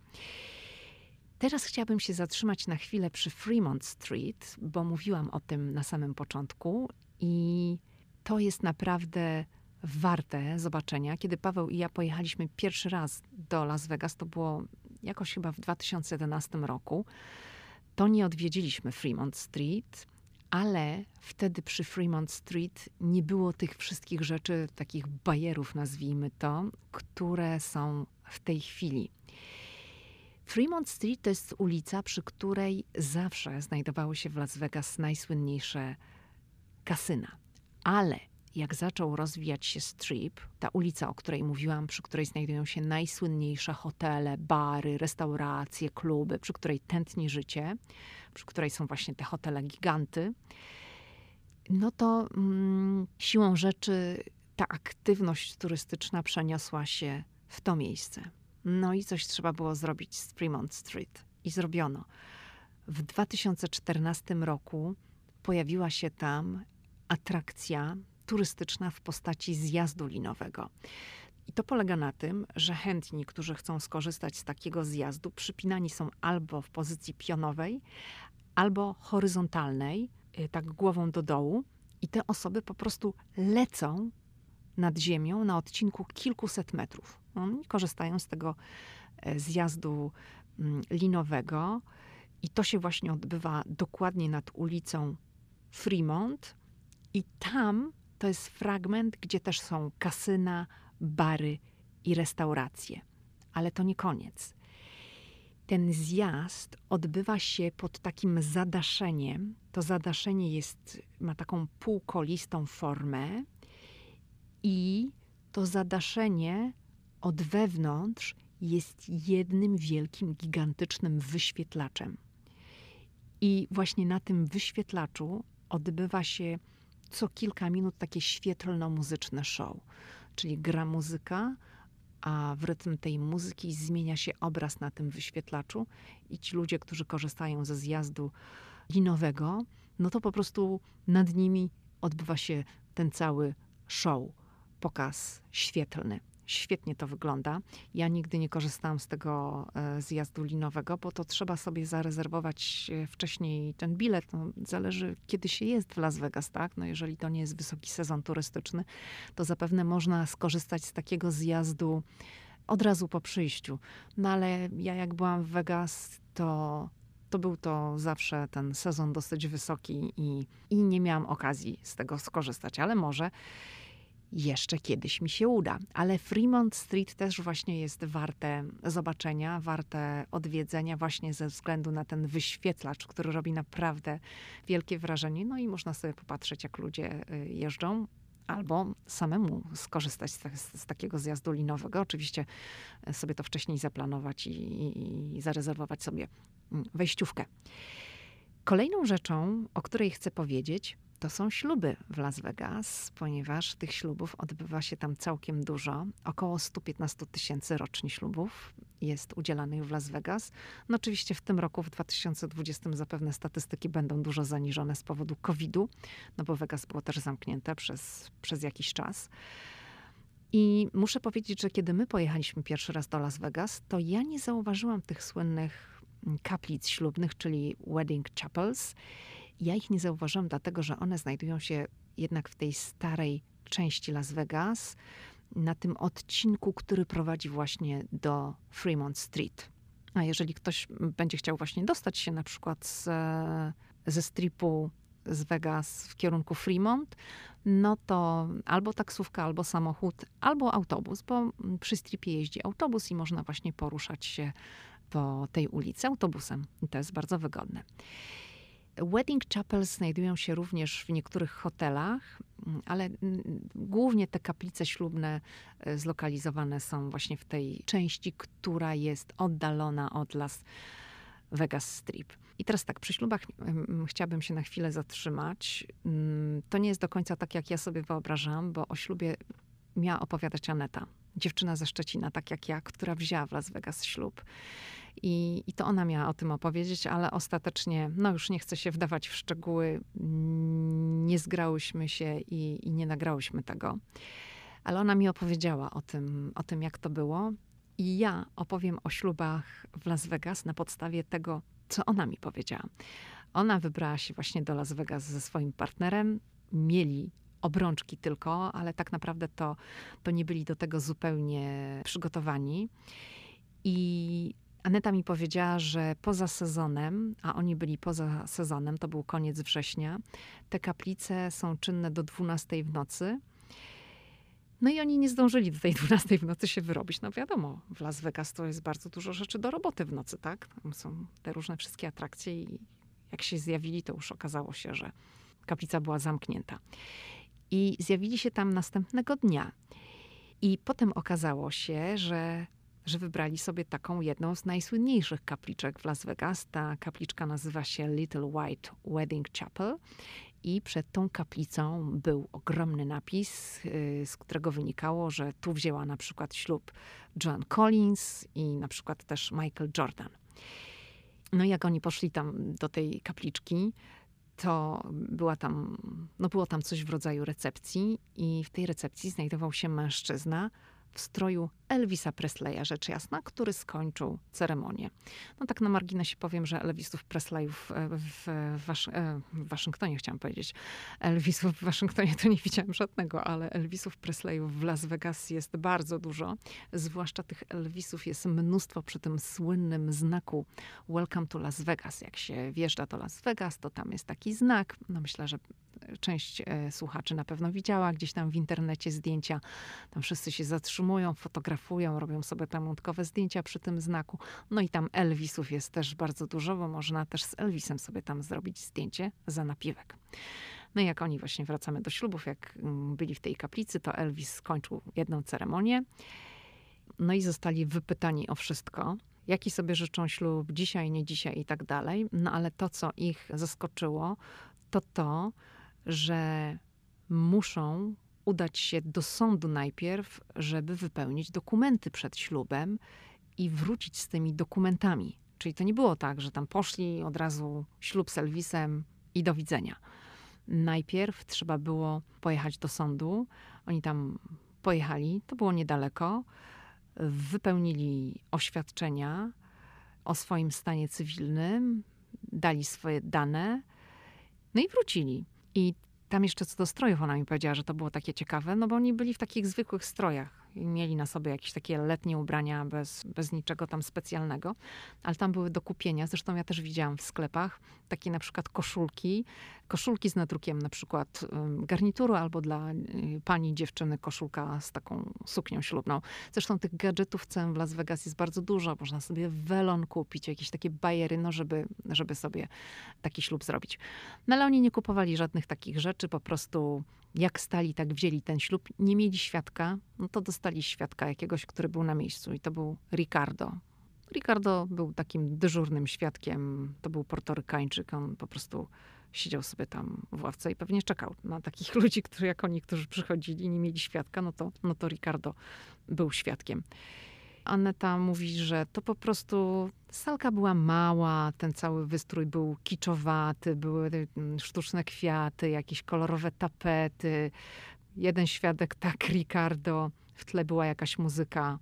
Teraz chciałabym się zatrzymać na chwilę przy Fremont Street, bo mówiłam o tym na samym początku i to jest naprawdę warte zobaczenia. Kiedy Paweł i ja pojechaliśmy pierwszy raz do Las Vegas, to było jakoś chyba w 2011 roku, to nie odwiedziliśmy Fremont Street, ale wtedy przy Fremont Street nie było tych wszystkich rzeczy, takich bajerów, nazwijmy to, które są w tej chwili. Fremont Street to jest ulica, przy której zawsze znajdowały się w Las Vegas najsłynniejsze kasyna. Ale jak zaczął rozwijać się Strip, ta ulica, o której mówiłam, przy której znajdują się najsłynniejsze hotele, bary, restauracje, kluby, przy której tętni życie, przy której są właśnie te hotele giganty, no to mm, siłą rzeczy ta aktywność turystyczna przeniosła się w to miejsce. No i coś trzeba było zrobić z Fremont Street. I zrobiono. W 2014 roku pojawiła się tam atrakcja turystyczna w postaci zjazdu linowego. I to polega na tym, że chętni, którzy chcą skorzystać z takiego zjazdu, przypinani są albo w pozycji pionowej, albo horyzontalnej, y, tak głową do dołu, i te osoby po prostu lecą nad ziemią na odcinku kilkuset metrów. Oni korzystają z tego e, zjazdu mm, linowego i to się właśnie odbywa dokładnie nad ulicą Fremont. I tam to jest fragment, gdzie też są kasyna, bary i restauracje. Ale to nie koniec. ten zjazd odbywa się pod takim zadaszeniem. To zadaszenie jest, ma taką półkolistą formę i to zadaszenie od wewnątrz jest jednym wielkim, gigantycznym wyświetlaczem. I właśnie na tym wyświetlaczu odbywa się co kilka minut takie świetlno-muzyczne show. Czyli gra muzyka, a w rytm tej muzyki zmienia się obraz na tym wyświetlaczu i ci ludzie, którzy korzystają ze zjazdu linowego, no to po prostu nad nimi odbywa się ten cały show, pokaz świetlny. Świetnie to wygląda. Ja nigdy nie korzystałam z tego e, zjazdu linowego, bo to trzeba sobie zarezerwować e, wcześniej ten bilet. No, zależy, kiedy się jest w Las Vegas, tak? No, jeżeli to nie jest wysoki sezon turystyczny, to zapewne można skorzystać z takiego zjazdu od razu po przyjściu. No ale ja jak byłam w Vegas, to to był to zawsze ten sezon dosyć wysoki i, i nie miałam okazji z tego skorzystać, ale może jeszcze kiedyś mi się uda. Ale Fremont Street też właśnie jest warte zobaczenia, warte odwiedzenia, właśnie ze względu na ten wyświetlacz, który robi naprawdę wielkie wrażenie. No i można sobie popatrzeć, jak ludzie y, jeżdżą. Albo samemu skorzystać z, z, takiego zjazdu linowego. Oczywiście y, sobie to wcześniej zaplanować i, i, i zarezerwować sobie mm, wejściówkę. Kolejną rzeczą, o której chcę powiedzieć, to są śluby w Las Vegas, ponieważ tych ślubów odbywa się tam całkiem dużo. Około 115 tysięcy rocznie ślubów jest udzielanych w Las Vegas. No oczywiście w tym roku, w 2020 zapewne statystyki będą dużo zaniżone z powodu COVID-u, no bo Vegas było też zamknięte przez, przez jakiś czas. I muszę powiedzieć, że kiedy my pojechaliśmy pierwszy raz do Las Vegas, to ja nie zauważyłam tych słynnych kaplic ślubnych, czyli wedding chapels. Ja ich nie zauważyłam, dlatego że one znajdują się jednak w tej starej części Las Vegas, na tym odcinku, który prowadzi właśnie do Fremont Street. A jeżeli ktoś będzie chciał właśnie dostać się na przykład z, ze stripu z Vegas w kierunku Fremont, no to albo taksówka, albo samochód, albo autobus, bo przy stripie jeździ autobus i można właśnie poruszać się po tej ulicy autobusem. I to jest bardzo wygodne. Wedding chapels znajdują się również w niektórych hotelach, ale głównie te kaplice ślubne e, zlokalizowane są właśnie w tej części, która jest oddalona od Las Vegas Strip. I teraz tak, przy ślubach chciałabym się na chwilę zatrzymać. Mm, to nie jest do końca tak, jak ja sobie wyobrażam, bo o ślubie miała opowiadać Aneta, dziewczyna ze Szczecina, tak jak ja, która wzięła w Las Vegas ślub. I, I to ona miała o tym opowiedzieć, ale ostatecznie, no już nie chcę się wdawać w szczegóły, nie zgrałyśmy się i, i nie nagrałyśmy tego. Ale ona mi opowiedziała o tym, o tym, jak to było. I ja opowiem o ślubach w Las Vegas na podstawie tego, co ona mi powiedziała. Ona wybrała się właśnie do Las Vegas ze swoim partnerem. Mieli obrączki tylko, ale tak naprawdę to, to nie byli do tego zupełnie przygotowani. I Aneta mi powiedziała, że poza sezonem, a oni byli poza sezonem, to był koniec września, te kaplice są czynne do 12 w nocy. No i oni nie zdążyli do tej 12 w nocy się wyrobić. No wiadomo, w Las Vegas to jest bardzo dużo rzeczy do roboty w nocy, tak? Tam są te różne wszystkie atrakcje i jak się zjawili, to już okazało się, że kaplica była zamknięta. I zjawili się tam następnego dnia. I potem okazało się, że że wybrali sobie taką jedną z najsłynniejszych kapliczek w Las Vegas. Ta kapliczka nazywa się Little White Wedding Chapel. I przed tą kaplicą był ogromny napis, y, z którego wynikało, że tu wzięła na przykład ślub Joan Collins i na przykład też Michael Jordan. No jak oni poszli tam do tej kapliczki, to była tam, no było tam coś w rodzaju recepcji i w tej recepcji znajdował się mężczyzna w stroju Elvisa Presleya, rzecz jasna, który skończył ceremonię. No tak na marginesie powiem, że Elvisów Presleyów e, w, Wasz e, w Waszyngtonie, chciałam powiedzieć, Elvisów w Waszyngtonie to nie widziałam żadnego, ale Elvisów Presleyów w Las Vegas jest bardzo dużo. Zwłaszcza tych Elvisów jest mnóstwo przy tym słynnym znaku Welcome to Las Vegas. Jak się wjeżdża do Las Vegas, to tam jest taki znak. No myślę, że część e, słuchaczy na pewno widziała gdzieś tam w internecie zdjęcia. Tam wszyscy się zatrzymują zatrzymują, fotografują, robią sobie pamiątkowe zdjęcia przy tym znaku. No i tam Elvisów jest też bardzo dużo, bo można też z Elvisem sobie tam zrobić zdjęcie za napiwek. No i jak oni właśnie wracamy do ślubów, jak mm, byli w tej kaplicy, to Elvis skończył jedną ceremonię. No i zostali wypytani o wszystko, jaki sobie życzą ślub dzisiaj, nie dzisiaj i tak dalej. No ale to, co ich zaskoczyło, to to, że muszą udać się do sądu najpierw, żeby wypełnić dokumenty przed ślubem i wrócić z tymi dokumentami. Czyli to nie było tak, że tam poszli od razu ślub z Elvisem i do widzenia. Najpierw trzeba było pojechać do sądu. Oni tam pojechali, to było niedaleko. Wypełnili oświadczenia o swoim stanie cywilnym, dali swoje dane, no i wrócili. I tam jeszcze co do strojów, ona mi powiedziała, że to było takie ciekawe, no bo oni byli w takich zwykłych strojach i mieli na sobie jakieś takie letnie ubrania bez, bez niczego tam specjalnego, ale tam były do kupienia. Zresztą ja też widziałam w sklepach takie na przykład koszulki, koszulki z nadrukiem na przykład garnituru albo dla y, pani dziewczyny koszulka z taką suknią ślubną. Zresztą tych gadżetów cen w Las Vegas jest bardzo dużo. Można sobie welon kupić, jakieś takie bajery, no żeby, żeby sobie taki ślub zrobić. No ale oni nie kupowali żadnych takich rzeczy, po prostu jak stali, tak wzięli ten ślub. Nie mieli świadka, no to dostali świadka jakiegoś, który był na miejscu i to był Ricardo. Ricardo był takim dyżurnym świadkiem, to był portorykańczyk, on po prostu siedział sobie tam w ławce i pewnie czekał na takich [LAUGHS] ludzi, którzy, jak oni, którzy przychodzili i nie mieli świadka, no to, no to Ricardo był świadkiem. Aneta mówi, że to po prostu salka była mała, ten cały wystrój był kiczowaty, były mm, sztuczne kwiaty, jakieś kolorowe tapety. Jeden świadek, [LAUGHS] tak, Ricardo, w tle była jakaś muzyka.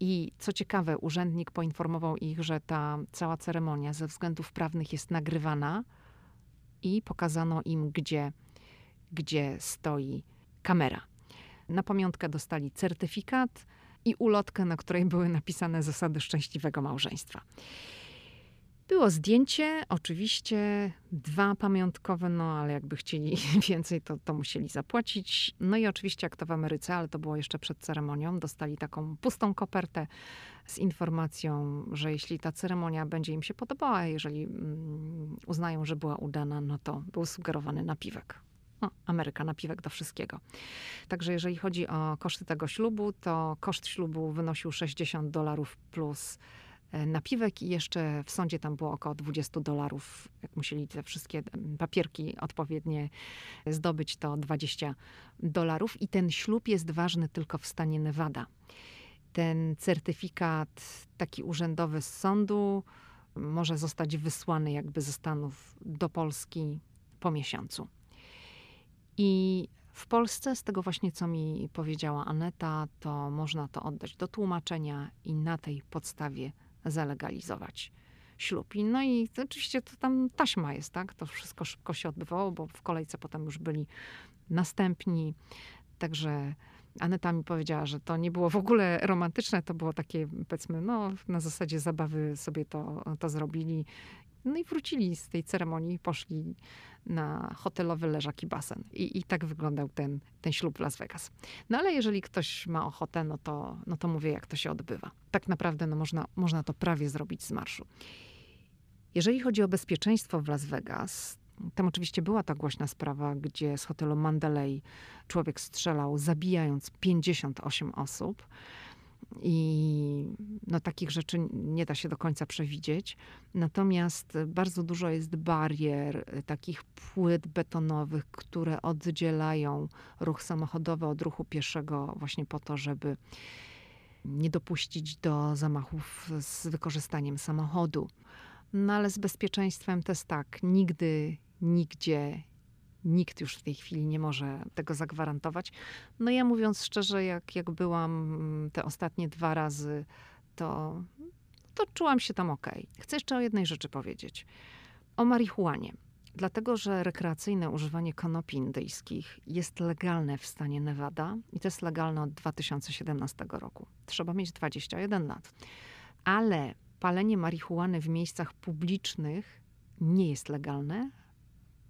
I co ciekawe, urzędnik poinformował ich, że ta cała ceremonia ze względów prawnych jest nagrywana i pokazano im, gdzie, gdzie stoi kamera. Na pamiątkę dostali certyfikat i ulotkę, na której były napisane zasady szczęśliwego małżeństwa. Było zdjęcie, oczywiście, dwa pamiątkowe, no ale jakby chcieli [LAUGHS] więcej, to, to musieli zapłacić. No i oczywiście, jak to w Ameryce, ale to było jeszcze przed ceremonią, dostali taką pustą kopertę z informacją, że jeśli ta ceremonia będzie im się podobała, jeżeli mm, uznają, że była udana, no to był sugerowany napiwek. No, Ameryka, napiwek do wszystkiego. Także jeżeli chodzi o koszty tego ślubu, to koszt ślubu wynosił 60 dolarów plus napiwek i jeszcze w sądzie tam było około 20 dolarów. Jak musieli te wszystkie papierki odpowiednie zdobyć, to 20 dolarów. I ten ślub jest ważny tylko w stanie Nevada. Ten certyfikat taki urzędowy z sądu może zostać wysłany jakby ze Stanów do Polski po miesiącu. I w Polsce, z tego właśnie, co mi powiedziała Aneta, to można to oddać do tłumaczenia i na tej podstawie zalegalizować ślub. I no i to oczywiście to tam taśma jest, tak? To wszystko szybko się odbywało, bo w kolejce potem już byli następni. Także Aneta mi powiedziała, że to nie było w ogóle romantyczne, to było takie, powiedzmy, no, na zasadzie zabawy sobie to, to zrobili. No i wrócili z tej ceremonii, poszli na hotelowy leżak i basen. I, i tak wyglądał ten, ten ślub w Las Vegas. No ale jeżeli ktoś ma ochotę, no to, no to mówię, jak to się odbywa. Tak naprawdę no można, można to prawie zrobić z marszu. Jeżeli chodzi o bezpieczeństwo w Las Vegas, tam oczywiście była ta głośna sprawa, gdzie z hotelu Mandalay człowiek strzelał, zabijając 58 osób. I no, takich rzeczy nie da się do końca przewidzieć. Natomiast bardzo dużo jest barier, takich płyt betonowych, które oddzielają ruch samochodowy od ruchu pieszego, właśnie po to, żeby nie dopuścić do zamachów z wykorzystaniem samochodu. No ale z bezpieczeństwem to jest tak, nigdy, nigdzie nikt już w tej chwili nie może tego zagwarantować. No ja mówiąc szczerze, jak, jak byłam mm, te ostatnie dwa razy, to, to czułam się tam ok. Chcę jeszcze o jednej rzeczy powiedzieć. O marihuanie. Dlatego, że rekreacyjne używanie konopi indyjskich jest legalne w stanie Nevada i to jest legalne od 2017 roku. Trzeba mieć 21 lat. Ale palenie marihuany w miejscach publicznych nie jest legalne,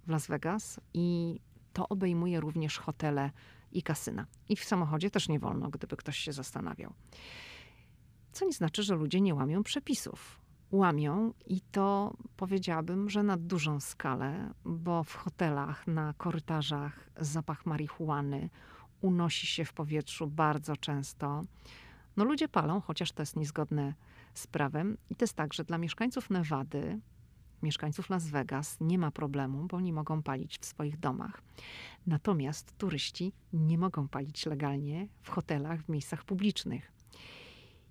w Las Vegas i to obejmuje również hotele i kasyna. I w samochodzie też nie wolno, gdyby ktoś się zastanawiał. Co nie znaczy, że ludzie nie łamią przepisów. Łamią i to powiedziałabym, że na dużą skalę, bo w hotelach, na korytarzach zapach marihuany unosi się w powietrzu bardzo często. No ludzie palą, chociaż to jest niezgodne z prawem. I to jest tak, że dla mieszkańców Nevady, mieszkańców Las Vegas nie ma problemu, bo oni mogą palić w swoich domach. Natomiast turyści nie mogą palić legalnie w hotelach, w miejscach publicznych.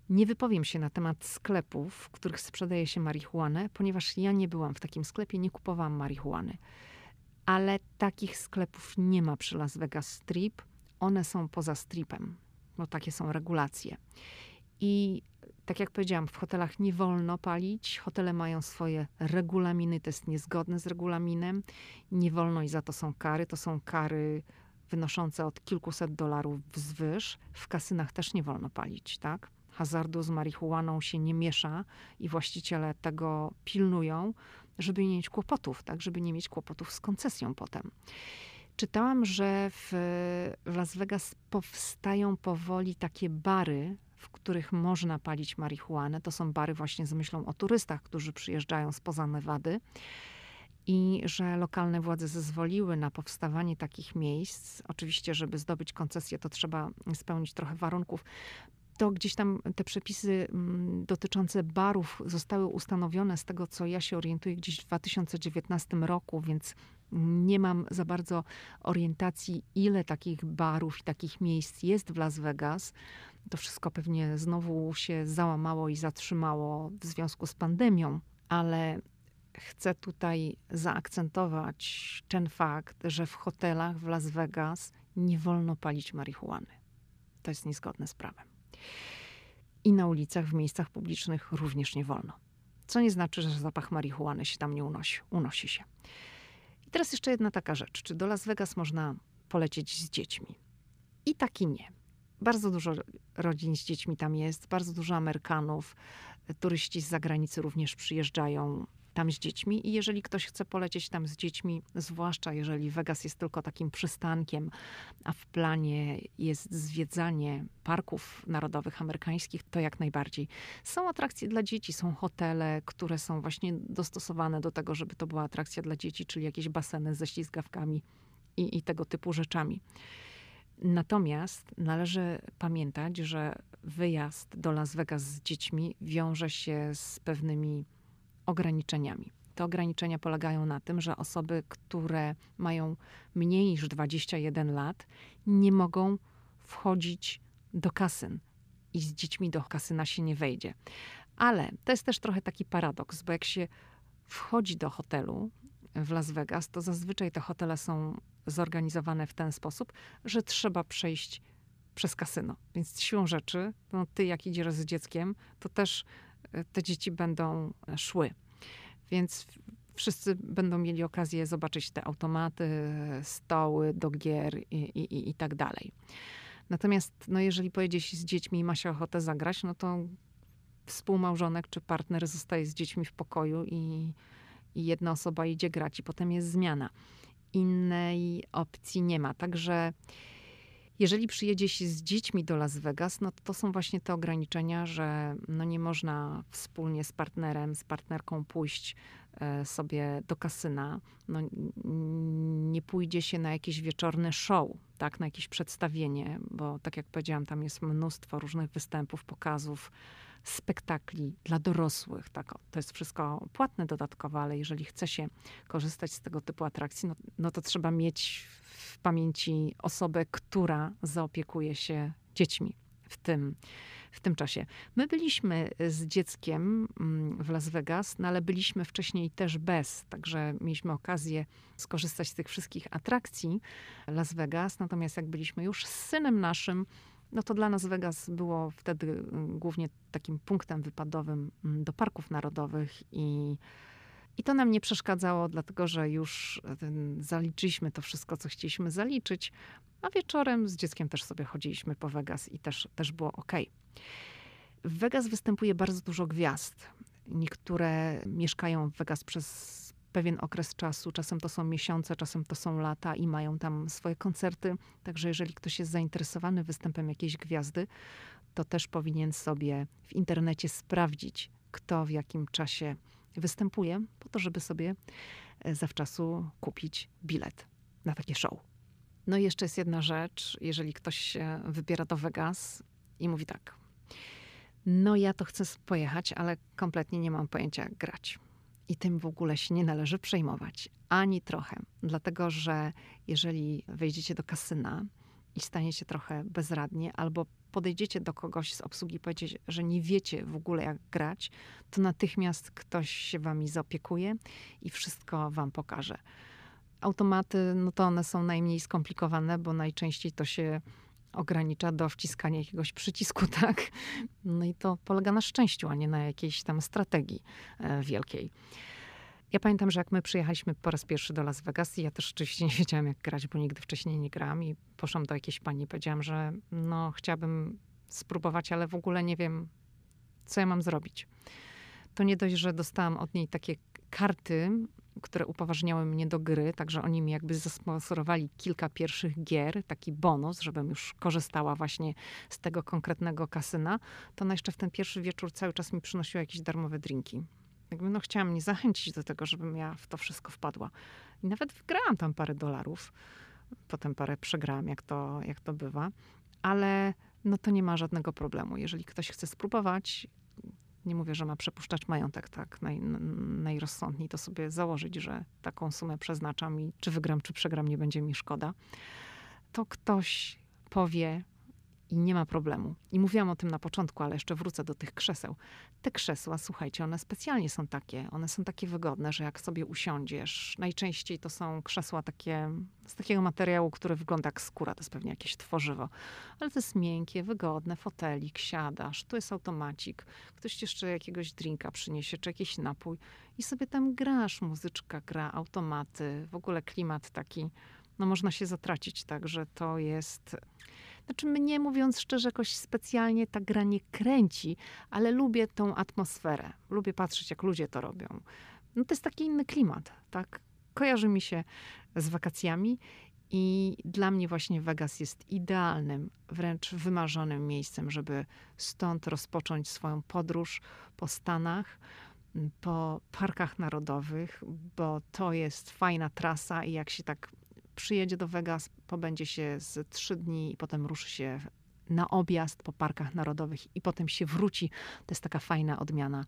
Nie wypowiem się na temat sklepów, w których sprzedaje się marihuanę, ponieważ ja nie byłam w takim sklepie, nie kupowałam marihuany. Ale takich sklepów nie ma przy Las Vegas Strip. One są poza stripem, bo takie są regulacje. I tak jak powiedziałam, w hotelach nie wolno palić. Hotele mają swoje regulaminy, to jest niezgodne z regulaminem. Nie wolno i za to są kary. To są kary wynoszące od kilkuset dolarów wzwyż. W kasynach też nie wolno palić, tak? Hazardu z marihuaną się nie miesza i właściciele tego pilnują, żeby nie mieć kłopotów, tak? Żeby nie mieć kłopotów z koncesją potem. Czytałam, że w Las Vegas powstają powoli takie bary, w których można palić marihuanę. To są bary właśnie z myślą o turystach, którzy przyjeżdżają spoza Nevady. I że lokalne władze zezwoliły na powstawanie takich miejsc. Oczywiście, żeby zdobyć koncesję, to trzeba spełnić trochę warunków to gdzieś tam te przepisy mm, dotyczące barów zostały ustanowione z tego, co ja się orientuję gdzieś w 2019 roku, więc nie mam za bardzo orientacji, ile takich barów i takich miejsc jest w Las Vegas. To wszystko pewnie znowu się załamało i zatrzymało w związku z pandemią, ale chcę tutaj zaakcentować ten fakt, że w hotelach w Las Vegas nie wolno palić marihuany. To jest niezgodne z prawem. I na ulicach, w miejscach publicznych również nie wolno. Co nie znaczy, że zapach marihuany się tam nie unosi. Unosi się. I teraz jeszcze jedna taka rzecz. Czy do Las Vegas można polecieć z dziećmi? I tak i nie. Bardzo dużo rodzin z dziećmi tam jest, bardzo dużo Amerykanów. Turyści z zagranicy również przyjeżdżają tam z dziećmi. I jeżeli ktoś chce polecieć tam z dziećmi, zwłaszcza jeżeli Vegas jest tylko takim przystankiem, a w planie jest zwiedzanie parków narodowych amerykańskich, to jak najbardziej. Są atrakcje dla dzieci, są hotele, które są właśnie dostosowane do tego, żeby to była atrakcja dla dzieci, czyli jakieś baseny ze ślizgawkami i, i tego typu rzeczami. Natomiast należy pamiętać, że wyjazd do Las Vegas z dziećmi wiąże się z pewnymi ograniczeniami. Te ograniczenia polegają na tym, że osoby, które mają mniej niż 21 lat, nie mogą wchodzić do kasyn i z dziećmi do kasyna się nie wejdzie. Ale to jest też trochę taki paradoks, bo jak się wchodzi do hotelu w Las Vegas, to zazwyczaj te hotele są zorganizowane w ten sposób, że trzeba przejść przez kasyno. Więc siłą rzeczy, no ty jak idziesz z dzieckiem, to też te dzieci będą szły. Więc wszyscy będą mieli okazję zobaczyć te automaty, stoły do gier i, i, i tak dalej. Natomiast no, jeżeli pojedzie się z dziećmi i ma się ochotę zagrać, no to współmałżonek czy partner zostaje z dziećmi w pokoju i, i jedna osoba idzie grać i potem jest zmiana. Innej opcji nie ma. Także jeżeli przyjedzie się z dziećmi do Las Vegas, no to, są właśnie te ograniczenia, że no nie można wspólnie z partnerem, z partnerką pójść e, sobie do kasyna. No, nie pójdzie się na jakieś wieczorne show, tak, na jakieś przedstawienie, bo tak jak powiedziałam, tam jest mnóstwo różnych występów, pokazów, spektakli dla dorosłych. Tak, to jest wszystko płatne dodatkowo, ale jeżeli chce się korzystać z tego typu atrakcji, no, no to trzeba mieć w pamięci osobę, która zaopiekuje się dziećmi w tym, w tym czasie. My byliśmy z dzieckiem mm, w Las Vegas, no ale byliśmy wcześniej też bez, także mieliśmy okazję skorzystać z tych wszystkich atrakcji Las Vegas. Natomiast jak byliśmy już z synem naszym, no to dla nas Vegas było wtedy mm, głównie takim punktem wypadowym mm, do parków narodowych i i to nam nie przeszkadzało, dlatego że już zaliczyliśmy to wszystko, co chcieliśmy zaliczyć, a wieczorem z dzieckiem też sobie chodziliśmy po Vegas i też, też było ok. W Vegas występuje bardzo dużo gwiazd. Niektóre mieszkają w Vegas przez pewien okres czasu, czasem to są miesiące, czasem to są lata i mają tam swoje koncerty. Także jeżeli ktoś jest zainteresowany występem jakiejś gwiazdy, to też powinien sobie w internecie sprawdzić, kto w jakim czasie występuje, po to, żeby sobie e, zawczasu kupić bilet na takie show. No i jeszcze jest jedna rzecz, jeżeli ktoś się wybiera do Vegas i mówi tak, no ja to chcę pojechać, ale kompletnie nie mam pojęcia jak grać. I tym w ogóle się nie należy przejmować, ani trochę. Dlatego, że jeżeli wejdziecie do kasyna i staniecie trochę bezradnie, albo podejdziecie do kogoś z obsługi i powiecie, że nie wiecie w ogóle jak grać, to natychmiast ktoś się wami zaopiekuje i wszystko wam pokaże. Automaty, no to one są najmniej skomplikowane, bo najczęściej to się ogranicza do wciskania jakiegoś przycisku, [LAUGHS] tak? No i to polega na szczęściu, a nie na jakiejś tam strategii e, wielkiej. Ja pamiętam, że jak my przyjechaliśmy po raz pierwszy do Las Vegas, ja też oczywiście [LAUGHS] nie wiedziałam, jak grać, bo nigdy wcześniej nie grałam i poszłam do jakiejś pani i powiedziałam, że no chciałabym spróbować, ale w ogóle nie wiem, co ja mam zrobić. To nie dość, że dostałam od niej takie karty, które upoważniały mnie do gry, także oni mi jakby zasponsorowali kilka pierwszych gier, taki bonus, żebym już korzystała właśnie z tego konkretnego kasyna, to ona jeszcze w ten pierwszy wieczór cały czas mi przynosiła jakieś darmowe drinki. Jakby no chciałam mnie zachęcić do tego, żebym ja w to wszystko wpadła. I nawet wygrałam tam parę dolarów. Potem parę przegrałam, jak to, jak to bywa. Ale no to nie ma żadnego problemu. Jeżeli ktoś chce spróbować, nie mówię, że ma przepuszczać majątek tak naj, najrozsądniej, to sobie założyć, że taką sumę przeznaczam i czy wygram, czy przegram, nie będzie mi szkoda, to ktoś powie, i nie ma problemu. I mówiłam o tym na początku, ale jeszcze wrócę do tych krzeseł. Te krzesła, słuchajcie, one specjalnie są takie, one są takie wygodne, że jak sobie usiądziesz, najczęściej to są krzesła takie z takiego materiału, który wygląda jak skóra, to jest pewnie jakieś tworzywo, ale to jest miękkie, wygodne, fotelik, siadasz, tu jest automacik, ktoś jeszcze jakiegoś drinka przyniesie, czy jakiś napój i sobie tam grasz, muzyczka gra, automaty, w ogóle klimat taki, no można się zatracić, tak, że to jest znaczy mnie, mówiąc szczerze, jakoś specjalnie ta gra nie kręci, ale lubię tą atmosferę. Lubię patrzeć, jak ludzie to robią. No to jest taki inny klimat, tak? Kojarzy mi się z wakacjami i dla mnie właśnie Vegas jest idealnym, wręcz wymarzonym miejscem, żeby stąd rozpocząć swoją podróż po Stanach, po parkach narodowych, bo to jest fajna trasa i jak się tak przyjedzie do Vegas, pobędzie się z trzy dni i potem ruszy się na objazd po parkach narodowych i potem się wróci. To jest taka fajna odmiana,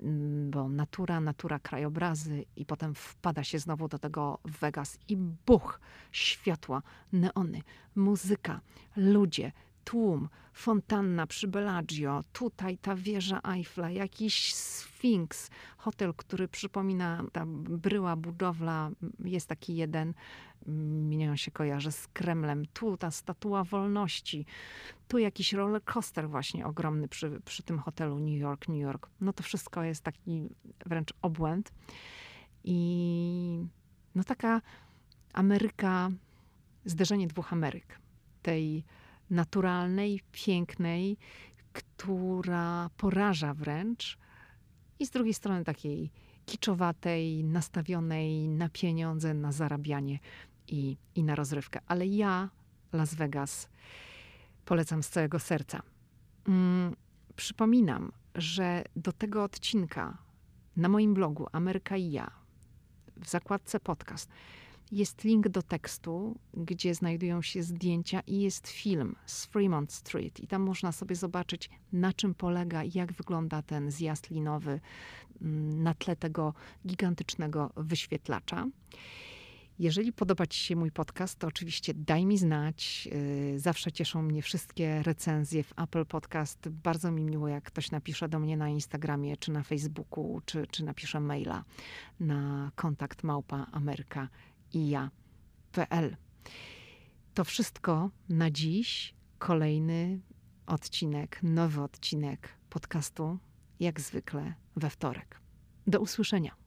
mm, bo natura, natura, krajobrazy i potem wpada się znowu do tego Vegas i buch, światła, neony, muzyka, ludzie, tłum, fontanna przy Bellagio, tutaj ta wieża Eiffla, jakiś Sfinks, hotel, który przypomina, ta bryła budowla, jest taki jeden, mnie się kojarzy z Kremlem, tu ta statua wolności, tu jakiś roller coaster właśnie ogromny przy, przy tym hotelu New York, New York. No to wszystko jest taki wręcz obłęd. I no taka Ameryka, zderzenie dwóch Ameryk. Tej naturalnej, pięknej, która poraża wręcz, i z drugiej strony takiej kiczowatej, nastawionej na pieniądze, na zarabianie i, i na rozrywkę. Ale ja Las Vegas polecam z całego serca. Mm, przypominam, że do tego odcinka na moim blogu Ameryka i ja w zakładce podcast jest link do tekstu, gdzie znajdują się zdjęcia i jest film z Fremont Street. I tam można sobie zobaczyć, na czym polega i jak wygląda ten zjazd linowy mm, na tle tego gigantycznego wyświetlacza. Jeżeli podoba Ci się mój podcast, to oczywiście daj mi znać. Y, zawsze cieszą mnie wszystkie recenzje w Apple Podcast. Bardzo mi miło, jak ktoś napisze do mnie na Instagramie, czy na Facebooku, czy, czy napisze maila na kontakt małpa Ameryka i ja.pl. To wszystko na dziś. Kolejny odcinek, nowy odcinek podcastu, jak zwykle we wtorek. Do usłyszenia.